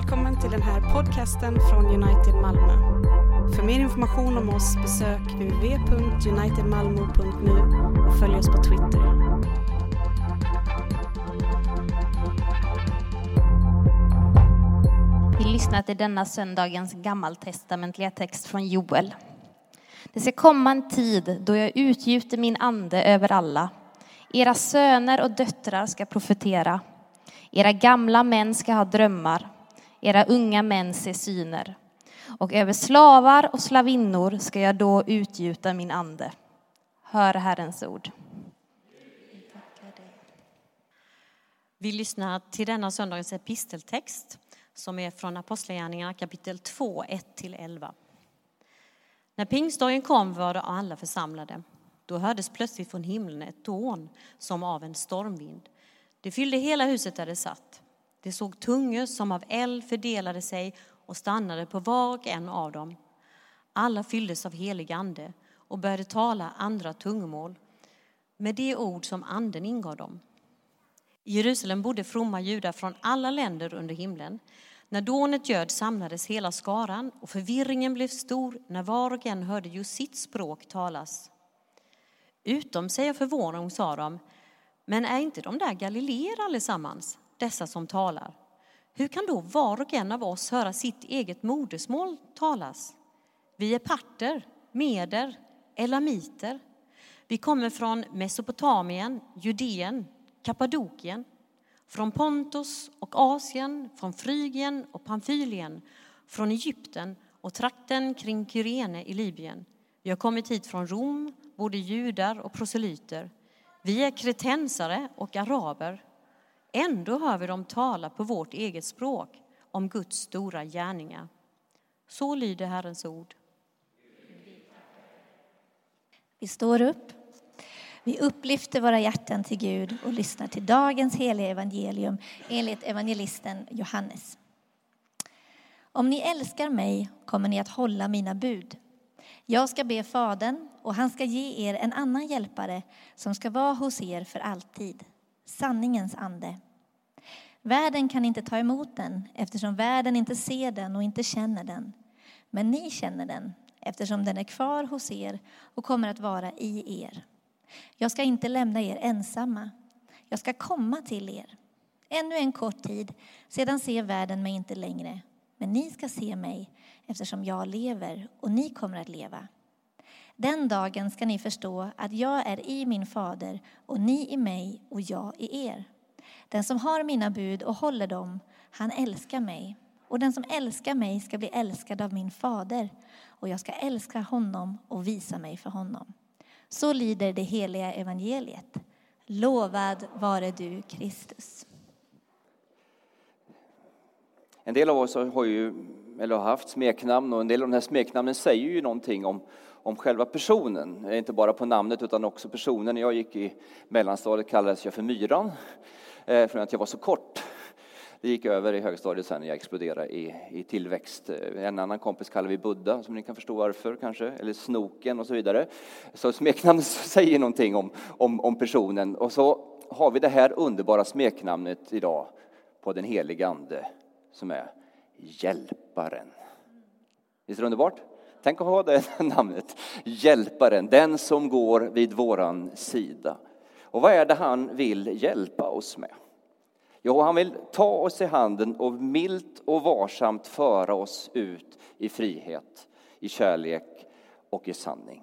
välkommen till den här podcasten från United Malmö. För mer information om oss besök www.unitedmalmo.nu och följ oss på Twitter. Vi lyssnar till denna söndagens gammaltestamentliga text från Joel. Det ska komma en tid då jag utgjuter min ande över alla. Era söner och döttrar ska profetera. Era gamla män ska ha drömmar. Era unga män se syner. Och över slavar och slavinnor ska jag då utgjuta min ande. Hör Herrens ord. Vi lyssnar till denna söndagens episteltext som är från Apostlagärningarna kapitel 2, 1-11. När pingstdagen kom var de alla församlade. Då hördes plötsligt från himlen ett dån som av en stormvind. Det fyllde hela huset där det satt. Det såg tungor som av eld fördelade sig och stannade på var och en av dem. Alla fylldes av helig ande och började tala andra tungomål med de ord som anden ingav dem. I Jerusalem bodde fromma judar från alla länder under himlen. När dånet göd samlades hela skaran och förvirringen blev stor när var och en hörde just sitt språk talas. Utom sig av förvåning sa de, men är inte de där galileer allesammans, dessa som talar? Hur kan då var och en av oss höra sitt eget modersmål talas? Vi är parter, meder, elamiter. Vi kommer från Mesopotamien, Judeen, Kappadokien, från Pontus och Asien, från Frygien och Pamfylien, från Egypten och trakten kring Kyrene i Libyen. Vi har kommit hit från Rom, både judar och proselyter. Vi är kretensare och araber. Ändå hör vi dem tala på vårt eget språk om Guds stora gärningar. Så lyder Herrens ord. Vi står upp. Vi upplyfter våra hjärtan till Gud och lyssnar till dagens heliga evangelium enligt evangelisten Johannes. Om ni älskar mig kommer ni att hålla mina bud. Jag ska be Fadern och han ska ge er en annan hjälpare som ska vara hos er för alltid, sanningens ande. Världen kan inte ta emot den eftersom världen inte ser den och inte känner den. Men ni känner den eftersom den är kvar hos er och kommer att vara i er. Jag ska inte lämna er ensamma. Jag ska komma till er. Ännu en kort tid, sedan ser världen mig inte längre. Men ni ska se mig eftersom jag lever och ni kommer att leva. Den dagen ska ni förstå att jag är i min fader och ni i mig och jag i er. Den som har mina bud och håller dem, han älskar mig. Och den som älskar mig ska bli älskad av min fader och jag ska älska honom och visa mig för honom. Så lyder det heliga evangeliet. Lovad vare du, Kristus. En del av oss har ju, eller har haft smeknamn och en del av de här smeknamnen säger ju någonting om, om själva personen. Eh, inte bara på namnet utan också personen. När jag gick i mellanstadiet kallades jag för Myran, eh, för att jag var så kort. Det gick över i högstadiet sen när jag exploderade i, i tillväxt. Eh, en annan kompis kallar vi Buddha, som ni kan förstå varför kanske, eller Snoken och så vidare. Så smeknamnet säger någonting om, om, om personen. Och så har vi det här underbara smeknamnet idag på den helige Ande som är Hjälparen. Visst är det underbart? Tänk att ha det namnet, Hjälparen, den som går vid våran sida. Och vad är det han vill hjälpa oss med? Jo, han vill ta oss i handen och milt och varsamt föra oss ut i frihet, i kärlek och i sanning.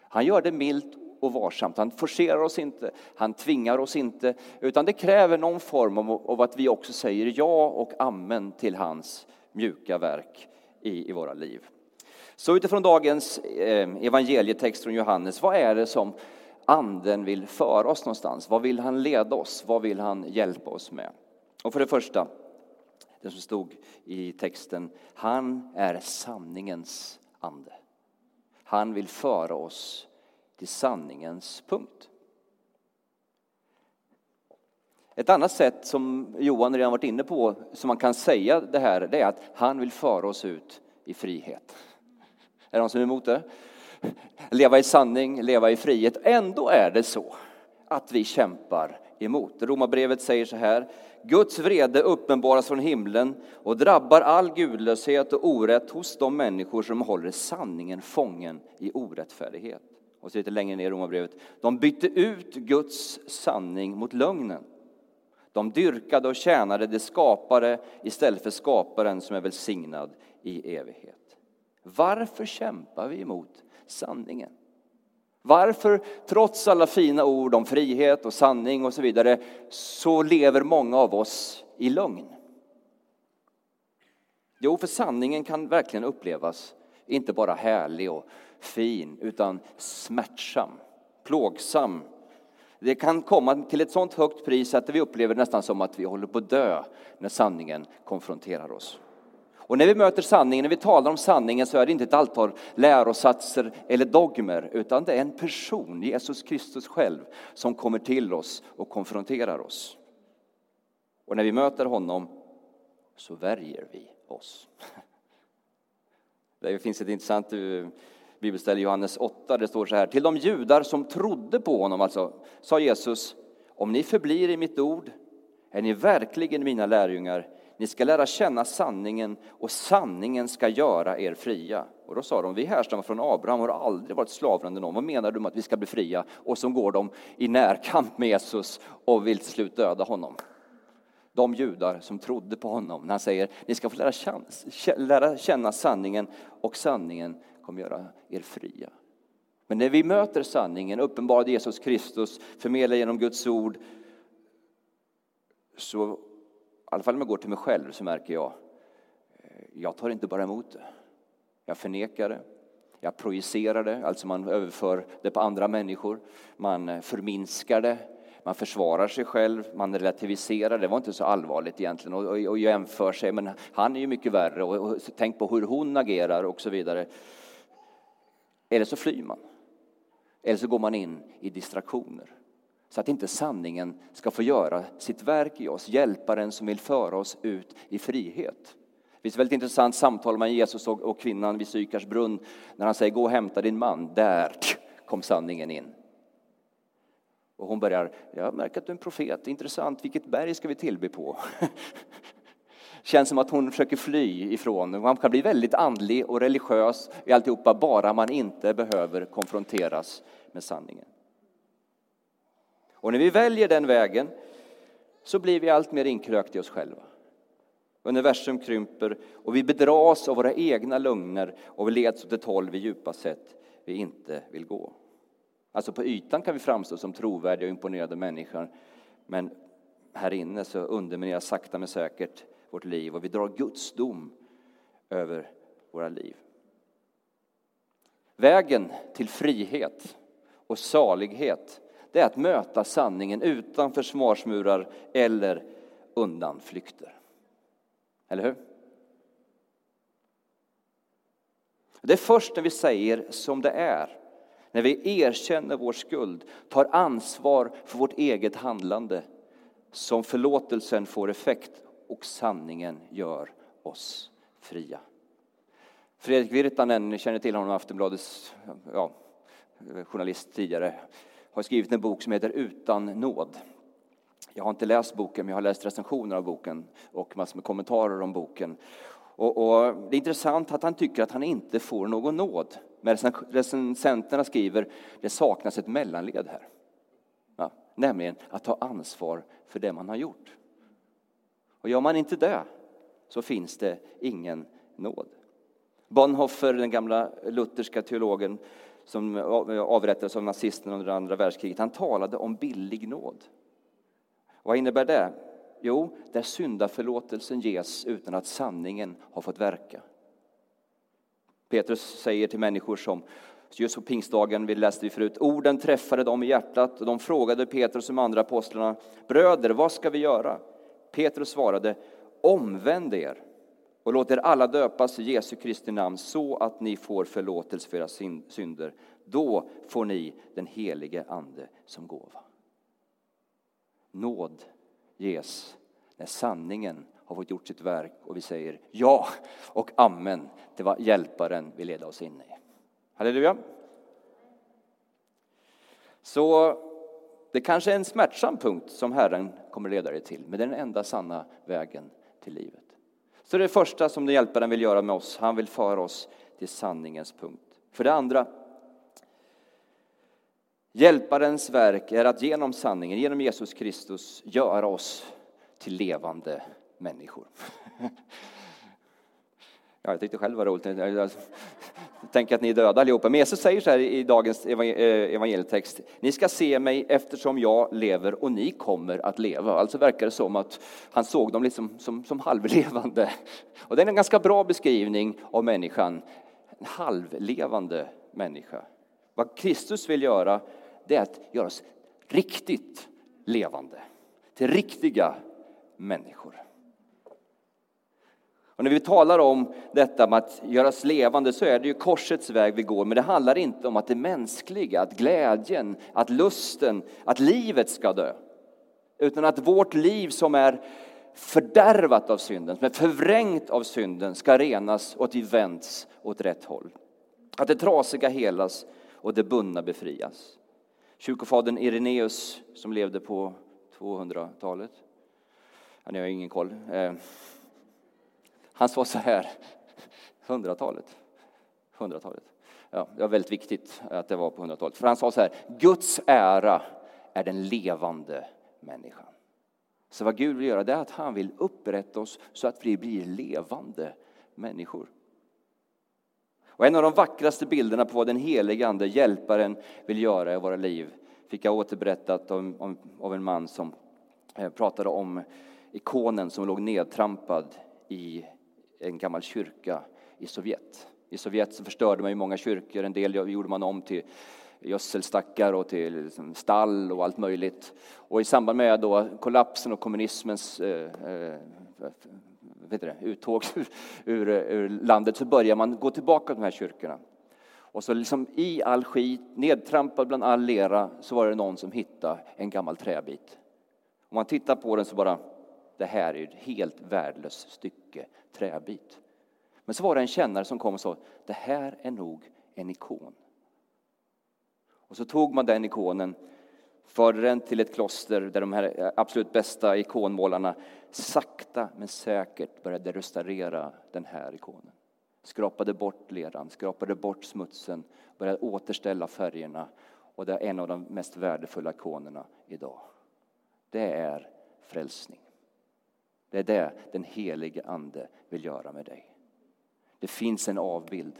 Han gör det milt och varsamt. Han forcerar oss inte, han tvingar oss inte, utan det kräver någon form av att vi också säger ja och amen till hans mjuka verk i, i våra liv. Så utifrån dagens eh, evangelietext från Johannes, vad är det som anden vill föra oss någonstans? Vad vill han leda oss? Vad vill han hjälpa oss med? Och för det första, det som stod i texten, han är sanningens ande. Han vill föra oss till sanningens punkt. Ett annat sätt som Johan redan varit inne på, som man kan säga det här, det är att han vill föra oss ut i frihet. Är det någon som är emot det? Leva i sanning, leva i frihet. Ändå är det så att vi kämpar emot. Romarbrevet säger så här, Guds vrede uppenbaras från himlen och drabbar all gudlöshet och orätt hos de människor som håller sanningen fången i orättfärdighet. Och så lite längre ner i Romarbrevet. De bytte ut Guds sanning mot lögnen. De dyrkade och tjänade det skapare istället för skaparen som är välsignad i evighet. Varför kämpar vi emot sanningen? Varför, trots alla fina ord om frihet och sanning och så vidare, så lever många av oss i lögn? Jo, för sanningen kan verkligen upplevas inte bara härlig och fin, utan smärtsam, plågsam. Det kan komma till ett sånt högt pris att vi upplever nästan som att vi håller på att dö när sanningen konfronterar oss. Och när vi möter sanningen, när vi talar om sanningen så är det inte ett antal lärosatser eller dogmer utan det är en person, Jesus Kristus själv, som kommer till oss och konfronterar oss. Och när vi möter honom så värjer vi oss. Det finns ett intressant eh, bibelställe i Johannes 8, det står så här. Till de judar som trodde på honom, alltså, sa Jesus, om ni förblir i mitt ord är ni verkligen mina lärjungar ni ska lära känna sanningen och sanningen ska göra er fria. Och då sa de, vi härstammar från Abraham och har aldrig varit slavar under någon. Vad menar du med att vi ska bli fria? Och så går de i närkamp med Jesus och vill till slut döda honom. De judar som trodde på honom, när han säger, ni ska få lära känna, lära känna sanningen och sanningen kommer göra er fria. Men när vi möter sanningen, uppenbarad Jesus Kristus, förmedlad genom Guds ord, så alla fall om jag går till mig själv så märker jag, eh, jag tar inte bara emot det. Jag förnekar det. Jag projicerar det, alltså man överför det på andra människor. Man eh, förminskar det. Man försvarar sig själv, man relativiserar. Det var inte så allvarligt egentligen och, och, och jämför sig. Men han är ju mycket värre och, och tänk på hur hon agerar och så vidare. Eller så flyr man. Eller så går man in i distraktioner så att inte sanningen ska få göra sitt verk i oss, hjälparen som vill föra oss ut i frihet. Det finns ett väldigt intressant samtal mellan Jesus och kvinnan vid Sykars brunn när han säger gå och hämta din man. Där kom sanningen in. Och hon börjar, jag märker att du är en profet, intressant, vilket berg ska vi tillbe på? Känns som att hon försöker fly ifrån. Man kan bli väldigt andlig och religiös i alltihopa bara man inte behöver konfronteras med sanningen. Och när vi väljer den vägen så blir vi allt mer inkrökta i oss själva. Universum krymper och vi bedras av våra egna lögner och vi leds åt ett håll vi djupast sett vi inte vill gå. Alltså på ytan kan vi framstå som trovärdiga och imponerade människor men här inne så undermineras sakta men säkert vårt liv och vi drar Guds dom över våra liv. Vägen till frihet och salighet det är att möta sanningen utan försvarsmurar eller undanflykter. Eller hur? Det är först när vi säger som det är, när vi erkänner vår skuld, tar ansvar för vårt eget handlande, som förlåtelsen får effekt och sanningen gör oss fria. Fredrik Virtanen, ni känner till honom, Aftonbladets ja, journalist tidigare har skrivit en bok som heter Utan nåd. Jag har inte läst boken, men jag har läst recensioner av boken och massor med kommentarer om boken. Och, och det är intressant att han tycker att han inte får någon nåd. Men recensenterna skriver det saknas ett mellanled här. Ja, nämligen att ta ansvar för det man har gjort. Och gör man inte det så finns det ingen nåd. Bonhoeffer, den gamla lutherska teologen, som avrättades av nazisterna under andra världskriget, han talade om billig nåd. Vad innebär det? Jo, där syndaförlåtelsen ges utan att sanningen har fått verka. Petrus säger till människor som Just på pingstdagen, vi läste vi förut, orden träffade dem i hjärtat och de frågade Petrus och de andra apostlarna, bröder, vad ska vi göra? Petrus svarade, omvänd er och låt er alla döpas i Jesu Kristi namn så att ni får förlåtelse för era synder. Då får ni den helige Ande som gåva. Nåd ges när sanningen har fått gjort sitt verk och vi säger ja och amen till vad hjälparen vill leda oss in i. Halleluja! Så Det kanske är en smärtsam punkt som Herren kommer leda dig till, men det är den enda sanna vägen till livet. Så det, är det första som den hjälparen vill göra med oss, han vill föra oss till sanningens punkt. För det andra, hjälparens verk är att genom sanningen, genom Jesus Kristus, göra oss till levande människor. Ja, jag tyckte själv var roligt. Tänk att ni är döda allihopa. Men Jesus säger så här i dagens eh, evangelietext. Ni ska se mig eftersom jag lever och ni kommer att leva. Alltså verkar det som att han såg dem liksom som, som halvlevande. Och det är en ganska bra beskrivning av människan. En halvlevande människa. Vad Kristus vill göra, det är att göra oss riktigt levande. Till riktiga människor. Och när vi talar om detta med att göras levande så är det ju korsets väg vi går, men det handlar inte om att det mänskliga, att glädjen, att lusten, att livet ska dö. Utan att vårt liv som är fördärvat av synden, som är förvrängt av synden, ska renas och att vi vänds åt rätt håll. Att det trasiga helas och det bundna befrias. Kyrkofadern Ireneus som levde på 200-talet, han har ingen koll, eh, han sa så här, hundratalet, hundratalet. Ja, det var väldigt viktigt att det var på hundratalet. För han sa så här, Guds ära är den levande människan. Så vad Gud vill göra det är att han vill upprätta oss så att vi blir levande människor. Och en av de vackraste bilderna på vad den helige Ande, hjälparen, vill göra i våra liv fick jag återberättat om, om, av en man som eh, pratade om ikonen som låg nedtrampad i en gammal kyrka i Sovjet. I Sovjet så förstörde man ju många kyrkor, en del gjorde man om till gödselstackar och till liksom stall och allt möjligt. Och i samband med då kollapsen och kommunismens eh, eh vet det, uttåg ur, ur, landet så börjar man gå tillbaka till de här kyrkorna. Och så liksom i all skit, nedtrampad bland all lera, så var det någon som hittade en gammal träbit. Om man tittar på den så bara, det här är ett helt värdelöst stycke träbit. Men så var det en kännare som kom och sa, det här är nog en ikon. Och så tog man den ikonen, förde den till ett kloster där de här absolut bästa ikonmålarna sakta men säkert började restaurera den här ikonen. Skrapade bort leran, skrapade bort smutsen, började återställa färgerna och det är en av de mest värdefulla ikonerna idag. Det är frälsning. Det är det den helige Ande vill göra med dig. Det finns en avbild.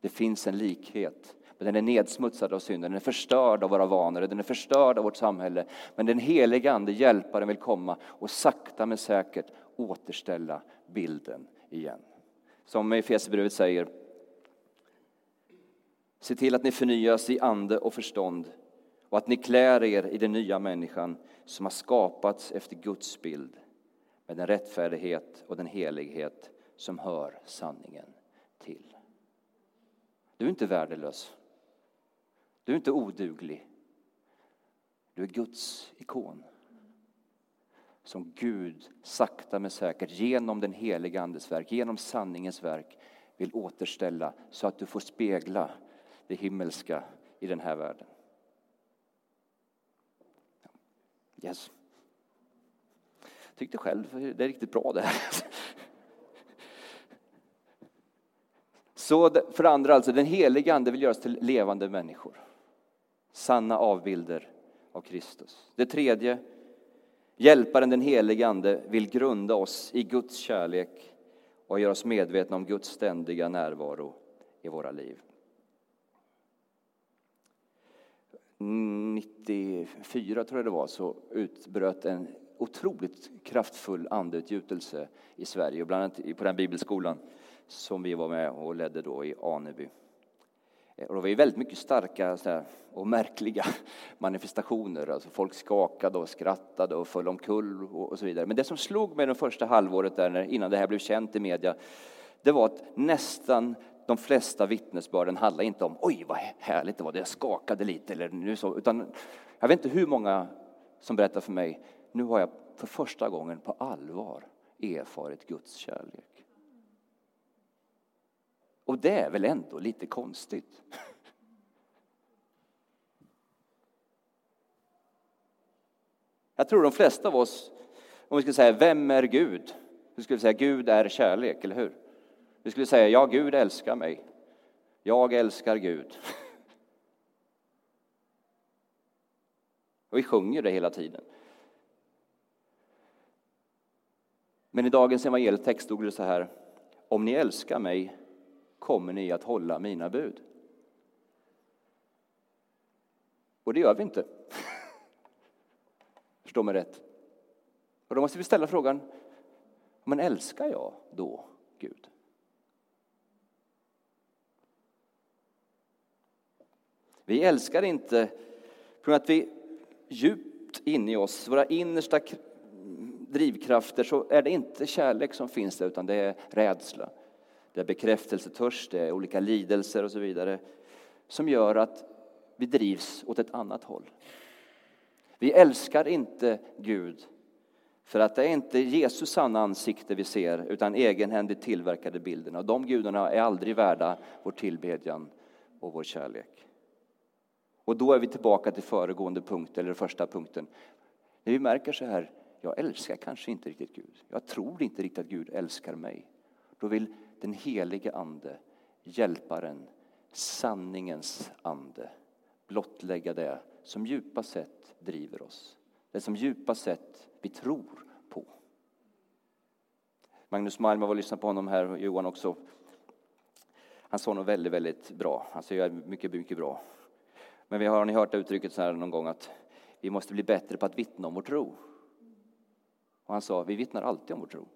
Det finns en likhet. Men den är nedsmutsad av synden, den är förstörd av våra vanor, den är förstörd av vårt samhälle. Men den helige Ande, hjälparen, vill komma och sakta men säkert återställa bilden igen. Som Efesierbrevet säger, se till att ni förnyas i ande och förstånd och att ni klär er i den nya människan som har skapats efter Guds bild med den rättfärdighet och den helighet som hör sanningen till. Du är inte värdelös. Du är inte oduglig. Du är Guds ikon. Som Gud sakta men säkert genom den heliga Andes verk, genom sanningens verk vill återställa så att du får spegla det himmelska i den här världen. Yes tyckte själv det är riktigt bra det här. Så för det andra, alltså, den heliga Ande vill göras till levande människor. Sanna avbilder av Kristus. Det tredje, hjälparen den helige Ande vill grunda oss i Guds kärlek och göra oss medvetna om Guds ständiga närvaro i våra liv. 94 tror jag det var så utbröt en otroligt kraftfull andeutgjutelse i Sverige, bland annat på den bibelskolan som vi var med och ledde då i Aneby. Eh, och det var ju väldigt mycket starka och märkliga manifestationer. Alltså folk skakade och skrattade och föll omkull och så vidare. Men det som slog mig det första halvåret där, innan det här blev känt i media, det var att nästan de flesta vittnesbörden handlade inte om oj vad härligt det var, det skakade lite eller nu så, utan jag vet inte hur många som berättar för mig nu har jag för första gången på allvar erfarit Guds kärlek. Och det är väl ändå lite konstigt? Jag tror de flesta av oss, om vi skulle säga vem är Gud? Vi skulle säga Gud är kärlek, eller hur? Vi skulle säga ja, Gud älskar mig. Jag älskar Gud. Och vi sjunger det hela tiden. Men i dagens evangelietext stod det så här. Om ni älskar mig kommer ni att hålla mina bud. Och det gör vi inte. Förstå mig rätt. Och då måste vi ställa frågan, men älskar jag då Gud? Vi älskar inte för att vi djupt inne i oss, våra innersta drivkrafter, så är det inte kärlek som finns där, utan det är rädsla. Det är bekräftelsetörst, det är olika lidelser och så vidare som gör att vi drivs åt ett annat håll. Vi älskar inte Gud för att det är inte Jesus sanna ansikte vi ser utan egenhändigt tillverkade bilderna. Och de gudarna är aldrig värda vår tillbedjan och vår kärlek. Och då är vi tillbaka till föregående punkt, eller första punkten. När vi märker så här, jag älskar kanske inte riktigt Gud. Jag tror inte riktigt att Gud älskar mig. Då vill den helige Ande, Hjälparen, sanningens ande blottlägga det som djupast sett driver oss. Det som djupast sett vi tror på. Magnus Malm, var och lyssnade på honom här, och Johan också. Han sa något väldigt, väldigt bra. Han säger mycket, mycket bra. Men vi har, har ni hört uttrycket så här någon gång att vi måste bli bättre på att vittna om vår tro. Och han sa, vi vittnar alltid om vår tro.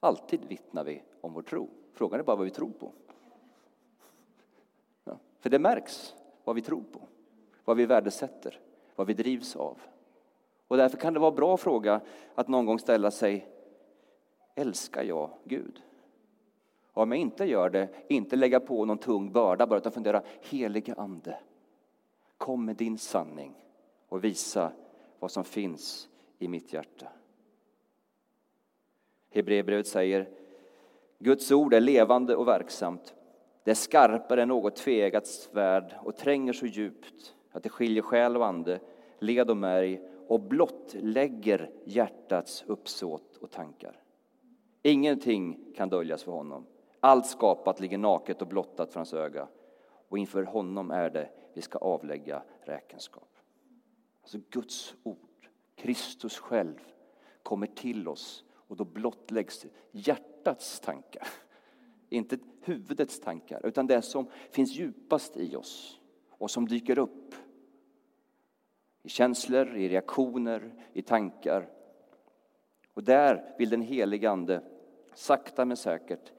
Alltid vittnar vi om vår tro. Frågan är bara vad vi tror på. Ja, för det märks vad vi tror på, vad vi värdesätter, vad vi drivs av. Och därför kan det vara en bra fråga att någon gång ställa sig, älskar jag Gud? Och om jag inte gör det, inte lägga på någon tung börda, bara utan fundera, helige Ande, kom med din sanning och visa vad som finns i mitt hjärta. Hebreerbrevet säger, Guds ord är levande och verksamt. Det är skarpare än något tvegat svärd och tränger så djupt att det skiljer själ och ande, led och märg och blottlägger hjärtats uppsåt och tankar. Ingenting kan döljas för honom. Allt skapat ligger naket och blottat för hans öga och inför honom är det vi ska avlägga räkenskap. Alltså Guds ord, Kristus själv, kommer till oss och då blottläggs hjärtats tankar. Inte huvudets tankar, utan det som finns djupast i oss och som dyker upp i känslor, i reaktioner, i tankar. Och där vill den helige Ande sakta men säkert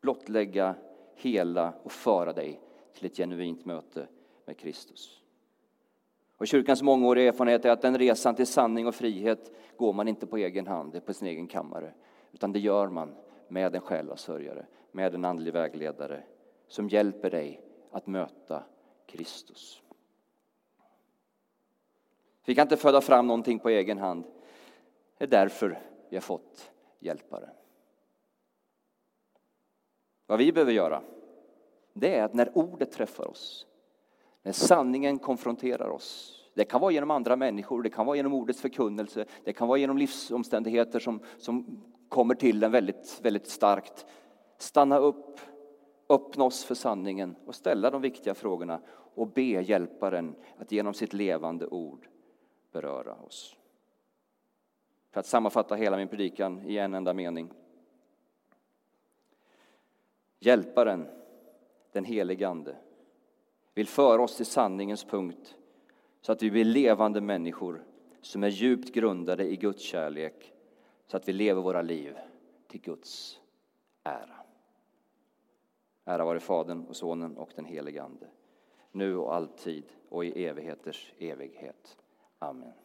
blottlägga, hela och föra dig till ett genuint möte med Kristus. Och kyrkans mångåriga erfarenhet är att den resan till sanning och frihet går man inte på egen hand, på sin egen kammare, utan det gör man med en själasörjare, med en andlig vägledare som hjälper dig att möta Kristus. Vi kan inte föda fram någonting på egen hand. Det är därför vi har fått hjälpare. Vad vi behöver göra, det är att när ordet träffar oss, när sanningen konfronterar oss, det kan vara genom andra människor, det kan vara genom ordets förkunnelse, det kan vara genom livsomständigheter som, som kommer till en väldigt, väldigt starkt. Stanna upp, öppna oss för sanningen och ställa de viktiga frågorna och be hjälparen att genom sitt levande ord beröra oss. För att sammanfatta hela min predikan i en enda mening. Hjälparen, den helige Ande, vill föra oss till sanningens punkt så att vi blir levande människor som är djupt grundade i Guds kärlek så att vi lever våra liv till Guds ära. Ära vare Fadern och Sonen och den helige Ande, nu och alltid och i evigheters evighet. Amen.